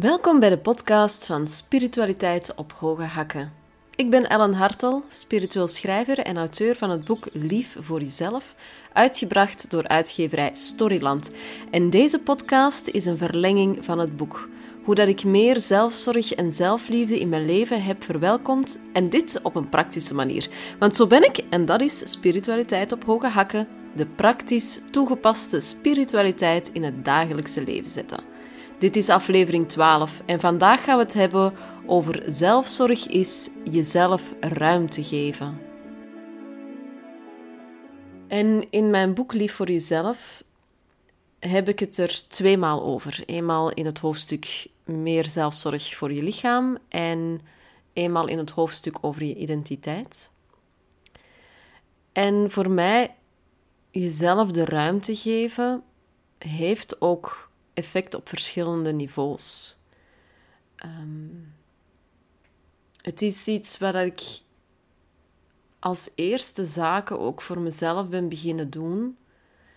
Welkom bij de podcast van Spiritualiteit op Hoge Hakken. Ik ben Ellen Hartel, spiritueel schrijver en auteur van het boek Lief voor Jezelf, uitgebracht door uitgeverij Storyland. En deze podcast is een verlenging van het boek. Hoe dat ik meer zelfzorg en zelfliefde in mijn leven heb verwelkomd en dit op een praktische manier. Want zo ben ik en dat is spiritualiteit op hoge hakken, de praktisch toegepaste spiritualiteit in het dagelijkse leven zetten. Dit is aflevering 12 en vandaag gaan we het hebben over zelfzorg is jezelf ruimte geven. En in mijn boek Lief voor jezelf heb ik het er tweemaal over. Eenmaal in het hoofdstuk meer zelfzorg voor je lichaam en eenmaal in het hoofdstuk over je identiteit. En voor mij jezelf de ruimte geven heeft ook effect op verschillende niveaus. Ehm, het is iets wat ik als eerste zaken ook voor mezelf ben beginnen doen.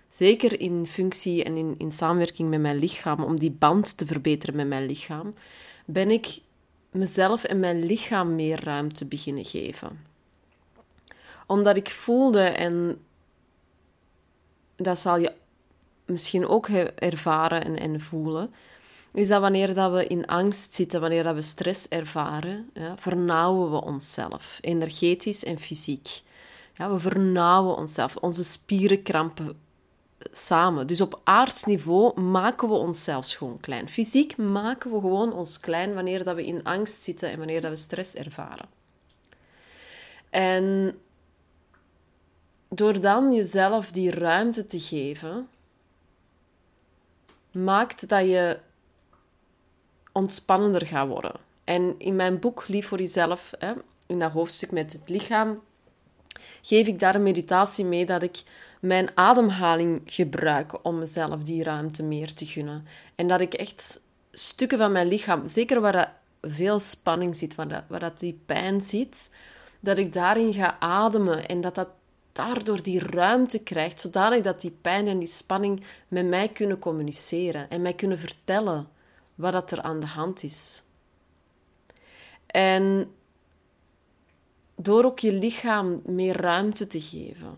Zeker in functie en in, in samenwerking met mijn lichaam, om die band te verbeteren met mijn lichaam, ben ik mezelf en mijn lichaam meer ruimte beginnen geven. Omdat ik voelde, en dat zal je misschien ook ervaren en, en voelen, is dat wanneer dat we in angst zitten, wanneer dat we stress ervaren, ja, vernauwen we onszelf, energetisch en fysiek. Ja, we vernauwen onszelf, onze spieren krampen samen. Dus op aardsniveau maken we onszelf gewoon klein. Fysiek maken we gewoon ons klein wanneer dat we in angst zitten en wanneer dat we stress ervaren. En door dan jezelf die ruimte te geven, maakt dat je ontspannender gaat worden. En in mijn boek Lief voor jezelf, hè, in dat hoofdstuk met het lichaam, geef ik daar een meditatie mee dat ik mijn ademhaling gebruik om mezelf die ruimte meer te gunnen. En dat ik echt stukken van mijn lichaam, zeker waar dat veel spanning zit, waar waar dat die pijn zit, dat ik daarin ga ademen en dat dat daardoor die ruimte krijgt, zodanig dat die pijn en die spanning met mij kunnen communiceren en mij kunnen vertellen wat dat er aan de hand is. En door ook je lichaam meer ruimte te geven,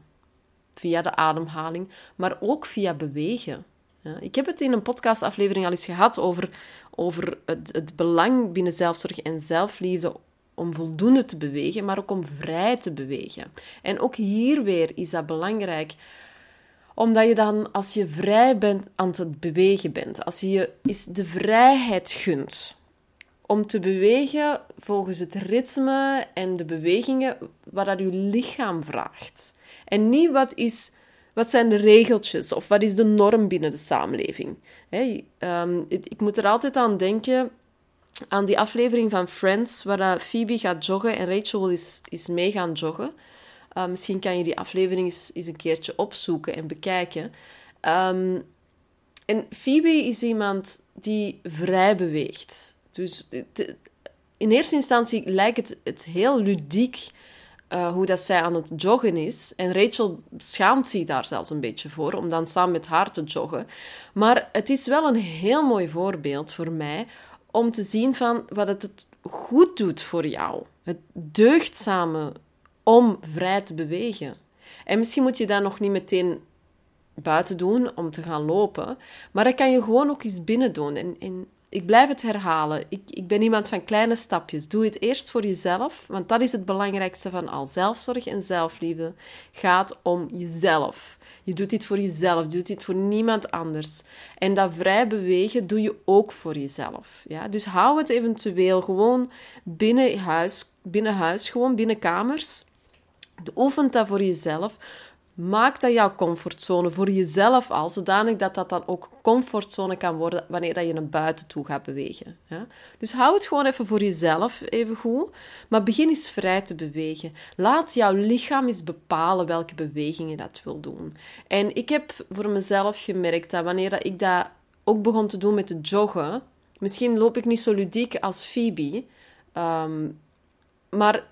via de ademhaling, maar ook via bewegen. Ja, ik heb het in een podcastaflevering al eens gehad over, over het, het belang binnen zelfzorg en zelfliefde om voldoende te bewegen, maar ook om vrij te bewegen. En ook hier weer is dat belangrijk omdat je dan, als je vrij bent aan het bewegen bent, als je je is de vrijheid gunt om te bewegen volgens het ritme en de bewegingen wat dat je lichaam vraagt. En niet wat, is, wat zijn de regeltjes of wat is de norm binnen de samenleving. Ehm, ik moet er altijd aan denken aan die aflevering van Friends, waar Phoebe gaat joggen en Rachel is, is mee gaan joggen. Uh, misschien kan je die aflevering eens, eens, een keertje opzoeken en bekijken. Um, en Phoebe is iemand die vrij beweegt. Dus in eerste instantie lijkt het, het heel ludiek uh, hoe dat zij aan het joggen is. En Rachel schaamt zich daar zelfs een beetje voor om dan samen met haar te joggen. Maar het is wel een heel mooi voorbeeld voor mij om te zien van wat het goed doet voor jou. Het deugt samen om vrij te bewegen. En misschien moet je dat nog niet meteen buiten doen om te gaan lopen, maar dat kan je gewoon ook eens binnen doen. En, en ik blijf het herhalen. Ik, ik ben iemand van kleine stapjes. Doe het eerst voor jezelf, want dat is het belangrijkste van al. Zelfzorg en zelfliefde gaat om jezelf. Je doet dit voor jezelf, je doet dit voor niemand anders. En dat vrij bewegen doe je ook voor jezelf. Ja? Dus hou het eventueel gewoon binnen huis, binnen huis, gewoon binnen kamers. Oefen dat voor jezelf. Maak dat jouw comfortzone voor jezelf al, zodanig dat dat dan ook comfortzone kan worden wanneer dat je naar buiten toe gaat bewegen. Dus hou het gewoon even voor jezelf, even goed. Maar begin eens vrij te bewegen. Laat jouw lichaam eens bepalen welke bewegingen dat wil doen. En ik heb voor mezelf gemerkt dat wanneer dat ik dat ook begon te doen met het joggen, misschien loop ik niet zo ludiek als Phoebe, um, maar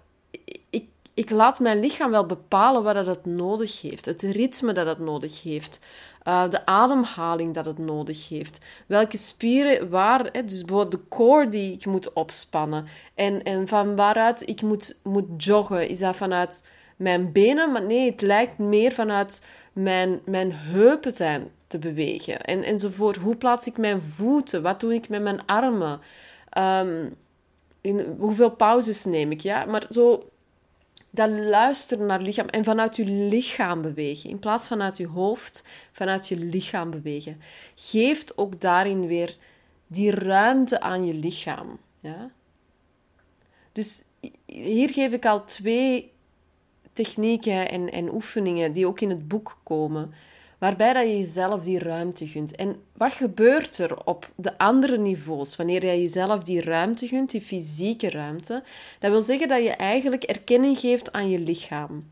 ik ik laat mijn lichaam wel bepalen wat het nodig heeft. Het ritme dat het nodig heeft. Uh, de ademhaling dat het nodig heeft. Welke spieren waar, hè, dus bijvoorbeeld de core die ik moet opspannen. En, en van waaruit ik moet, moet joggen. Is dat vanuit mijn benen? Maar nee, het lijkt meer vanuit mijn, mijn heupen zijn te bewegen. En, enzovoort. Hoe plaats ik mijn voeten? Wat doe ik met mijn armen? Um, in, hoeveel pauzes neem ik? Ja? Maar zo dat luisteren naar je lichaam en vanuit je lichaam bewegen. In plaats vanuit je hoofd, vanuit je lichaam bewegen. Geeft ook daarin weer die ruimte aan je lichaam. Ja? Dus hier geef ik al twee technieken en, en oefeningen die ook in het boek komen waarbij dat je jezelf die ruimte gunt. En wat gebeurt er op de andere niveaus wanneer je jezelf die ruimte gunt, die fysieke ruimte? Dat wil zeggen dat je eigenlijk erkenning geeft aan je lichaam.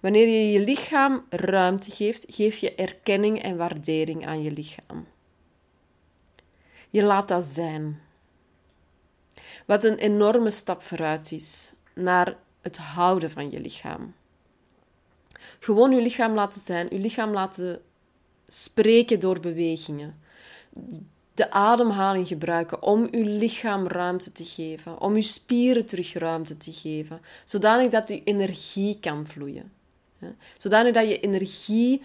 Wanneer je je lichaam ruimte geeft, geef je erkenning en waardering aan je lichaam. Je laat dat zijn. Wat een enorme stap vooruit is naar het houden van je lichaam. Gewoon je lichaam laten zijn, je lichaam laten spreken door bewegingen. De ademhaling gebruiken om je lichaam ruimte te geven, om je spieren terug ruimte te geven, zodanig dat je energie kan vloeien. Zodanig dat je energie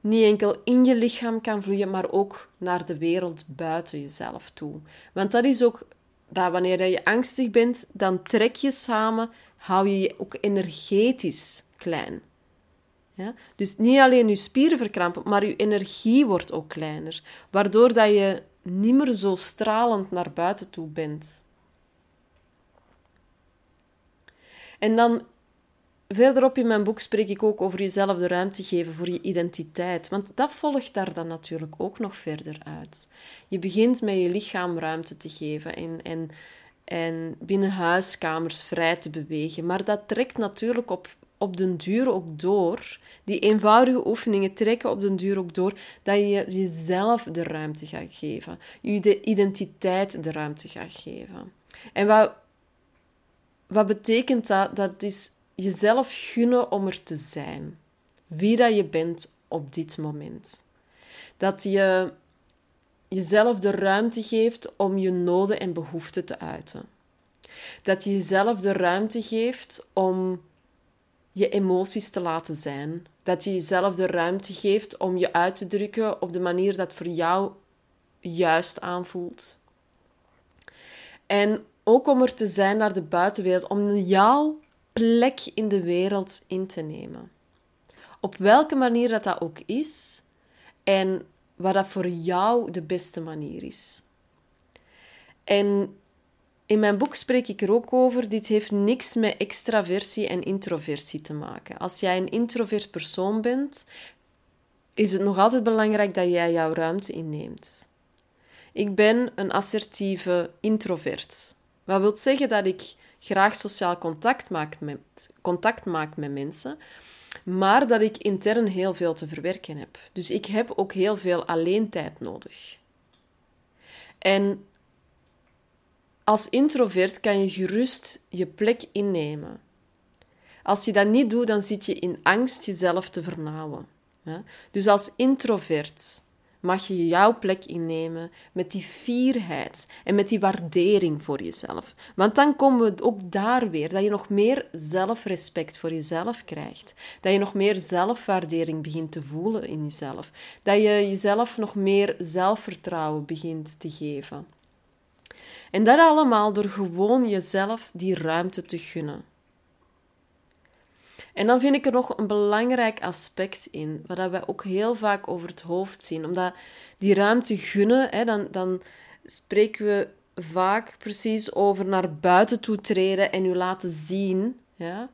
niet enkel in je lichaam kan vloeien, maar ook naar de wereld buiten jezelf toe. Want dat is ook dat wanneer je angstig bent, dan trek je samen, hou je je ook energetisch klein. Ja? Dus niet alleen je spieren verkrampen, maar je energie wordt ook kleiner, waardoor dat je niet meer zo stralend naar buiten toe bent. En dan verderop in mijn boek spreek ik ook over jezelf de ruimte geven voor je identiteit, want dat volgt daar dan natuurlijk ook nog verder uit. Je begint met je lichaam ruimte te geven en, en, en binnen huiskamers vrij te bewegen, maar dat trekt natuurlijk op op den duur ook door, die eenvoudige oefeningen trekken op den duur ook door, dat je jezelf de ruimte gaat geven. Je de identiteit de ruimte gaat geven. En wat, wat betekent dat? Dat is jezelf gunnen om er te zijn. Wie dat je bent op dit moment. Dat je jezelf de ruimte geeft om je noden en behoeften te uiten. Dat je jezelf de ruimte geeft om je emoties te laten zijn. Dat je jezelf de ruimte geeft om je uit te drukken op de manier dat voor jou juist aanvoelt. En ook om er te zijn naar de buitenwereld, om jouw plek in de wereld in te nemen. Op welke manier dat, dat ook is en wat dat voor jou de beste manier is. En in mijn boek spreek ik er ook over, dit heeft niks met extraversie en introversie te maken. Als jij een introvert persoon bent, is het nog altijd belangrijk dat jij jouw ruimte inneemt. Ik ben een assertieve introvert. Wat wil zeggen dat ik graag sociaal contact maak, met, contact maak met mensen, maar dat ik intern heel veel te verwerken heb. Dus ik heb ook heel veel alleentijd nodig. En als introvert kan je gerust je plek innemen. Als je dat niet doet, dan zit je in angst jezelf te vernauwen. Dus als introvert mag je jouw plek innemen met die fierheid en met die waardering voor jezelf. Want dan komen we ook daar weer, dat je nog meer zelfrespect voor jezelf krijgt. Dat je nog meer zelfwaardering begint te voelen in jezelf. Dat je jezelf nog meer zelfvertrouwen begint te geven. En dat allemaal door gewoon jezelf die ruimte te gunnen. En dan vind ik er nog een belangrijk aspect in, wat we ook heel vaak over het hoofd zien. Omdat die ruimte gunnen, hè, dan, dan spreken we vaak precies over naar buiten toe treden en u laten zien. Ja?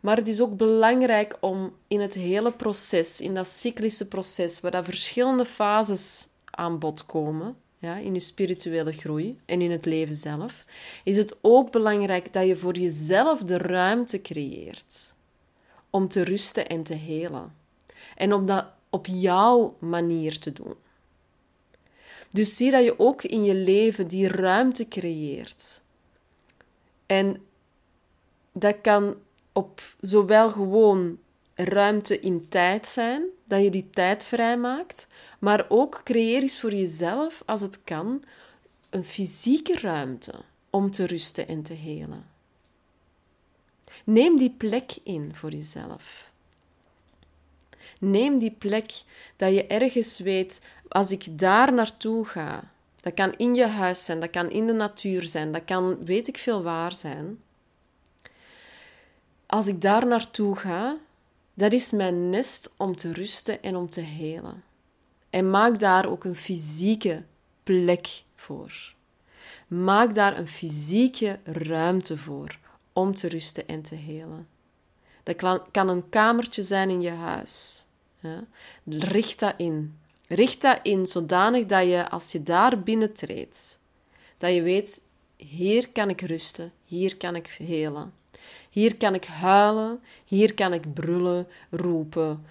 Maar het is ook belangrijk om in het hele proces, in dat cyclische proces, waar dat verschillende fases aan bod komen, ja, in je spirituele groei en in het leven zelf, is het ook belangrijk dat je voor jezelf de ruimte creëert om te rusten en te helen. En om dat op jouw manier te doen. Dus zie dat je ook in je leven die ruimte creëert. En dat kan op zowel gewoon ruimte in tijd zijn, dat je die tijd vrijmaakt, maar ook creëer eens voor jezelf, als het kan, een fysieke ruimte om te rusten en te helen. Neem die plek in voor jezelf. Neem die plek dat je ergens weet, als ik daar naartoe ga, dat kan in je huis zijn, dat kan in de natuur zijn, dat kan weet ik veel waar zijn. Als ik daar naartoe ga, dat is mijn nest om te rusten en om te helen. En maak daar ook een fysieke plek voor. Maak daar een fysieke ruimte voor om te rusten en te helen. Dat kan een kamertje zijn in je huis. Ja? Richt dat in. Richt dat in zodanig dat je, als je daar binnentreedt, dat je weet, hier kan ik rusten, hier kan ik helen. Hier kan ik huilen, hier kan ik brullen, roepen,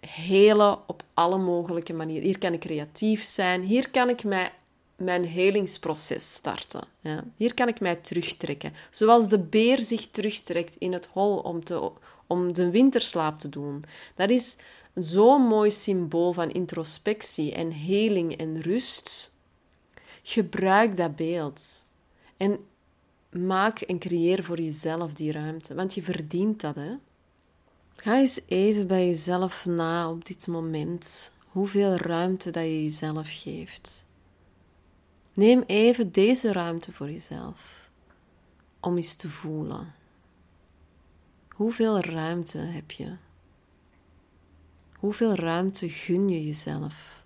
helen op alle mogelijke manieren. Hier kan ik creatief zijn, hier kan ik mij, mijn helingsproces starten. Ja. Hier kan ik mij terugtrekken. Zoals de beer zich terugtrekt in het hol om, te, om de winterslaap te doen. Dat is zo'n mooi symbool van introspectie en heling en rust. Gebruik dat beeld. En maak en creëer voor jezelf die ruimte, want je verdient dat, hè? Ga eens even bij jezelf na op dit moment hoeveel ruimte dat je jezelf geeft. Neem even deze ruimte voor jezelf om eens te voelen. Hoeveel ruimte heb je? Hoeveel ruimte gun je jezelf?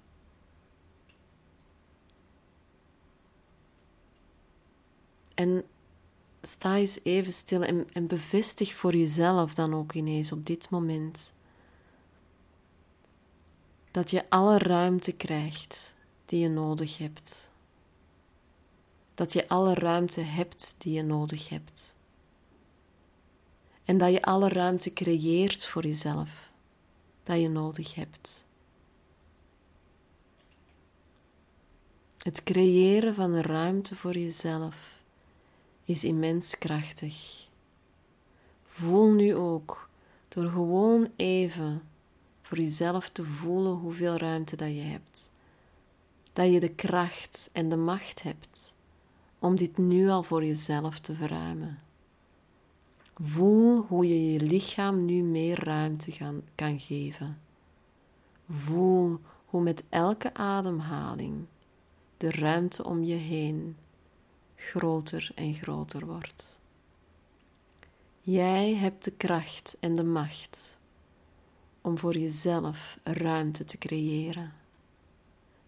En sta eens even stil en, bevestig voor jezelf dan ook ineens op dit moment dat je alle ruimte krijgt die je nodig hebt. Dat je alle ruimte hebt die je nodig hebt. En dat je alle ruimte creëert voor jezelf dat je nodig hebt. Het creëren van een ruimte voor jezelf is immens krachtig. Voel nu ook, door gewoon even voor jezelf te voelen hoeveel ruimte dat je hebt, dat je de kracht en de macht hebt om dit nu al voor jezelf te verruimen. Voel hoe je je lichaam nu meer ruimte gaan, kan geven. Voel hoe met elke ademhaling de ruimte om je heen groter en groter wordt. Jij hebt de kracht en de macht om voor jezelf ruimte te creëren.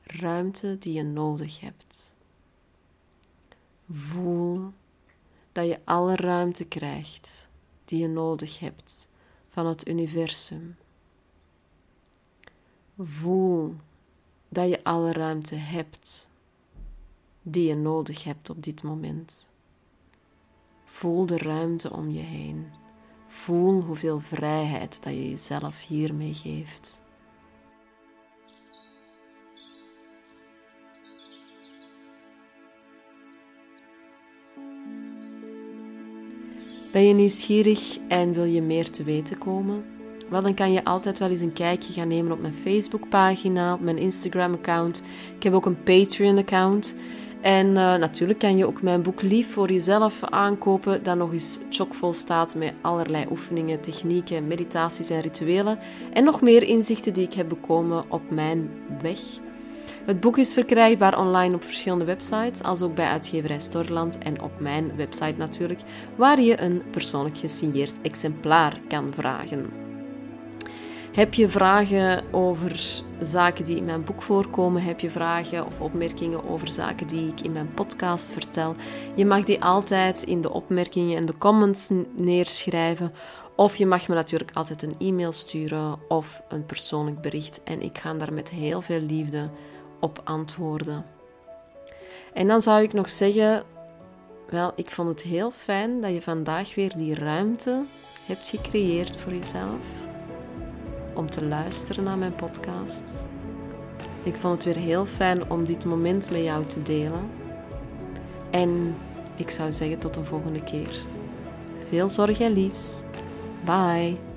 Ruimte die je nodig hebt. Voel dat je alle ruimte krijgt die je nodig hebt van het universum. Voel dat je alle ruimte hebt die je nodig hebt op dit moment. Voel de ruimte om je heen. Voel hoeveel vrijheid dat je jezelf hiermee geeft. Ben je nieuwsgierig en wil je meer te weten komen? Wel, dan kan je altijd wel eens een kijkje gaan nemen op mijn Facebookpagina, op mijn Instagram-account. Ik heb ook een Patreon-account. En uh, natuurlijk kan je ook mijn boek Lief voor jezelf aankopen, dat nog eens chockvol staat met allerlei oefeningen, technieken, meditaties en rituelen. En nog meer inzichten die ik heb bekomen op mijn weg. Het boek is verkrijgbaar online op verschillende websites, als ook bij uitgeverij Storland en op mijn website natuurlijk, waar je een persoonlijk gesigneerd exemplaar kan vragen. Heb je vragen over zaken die in mijn boek voorkomen? Heb je vragen of opmerkingen over zaken die ik in mijn podcast vertel? Je mag die altijd in de opmerkingen en de comments neerschrijven. Of je mag me natuurlijk altijd een e-mail sturen of een persoonlijk bericht. En ik ga daar met heel veel liefde op antwoorden. En dan zou ik nog zeggen, wel, ik vond het heel fijn dat je vandaag weer die ruimte hebt gecreëerd voor jezelf om te luisteren naar mijn podcast. Ik vond het weer heel fijn om dit moment met jou te delen. En ik zou zeggen tot de volgende keer. Veel zorg en liefs. Bye.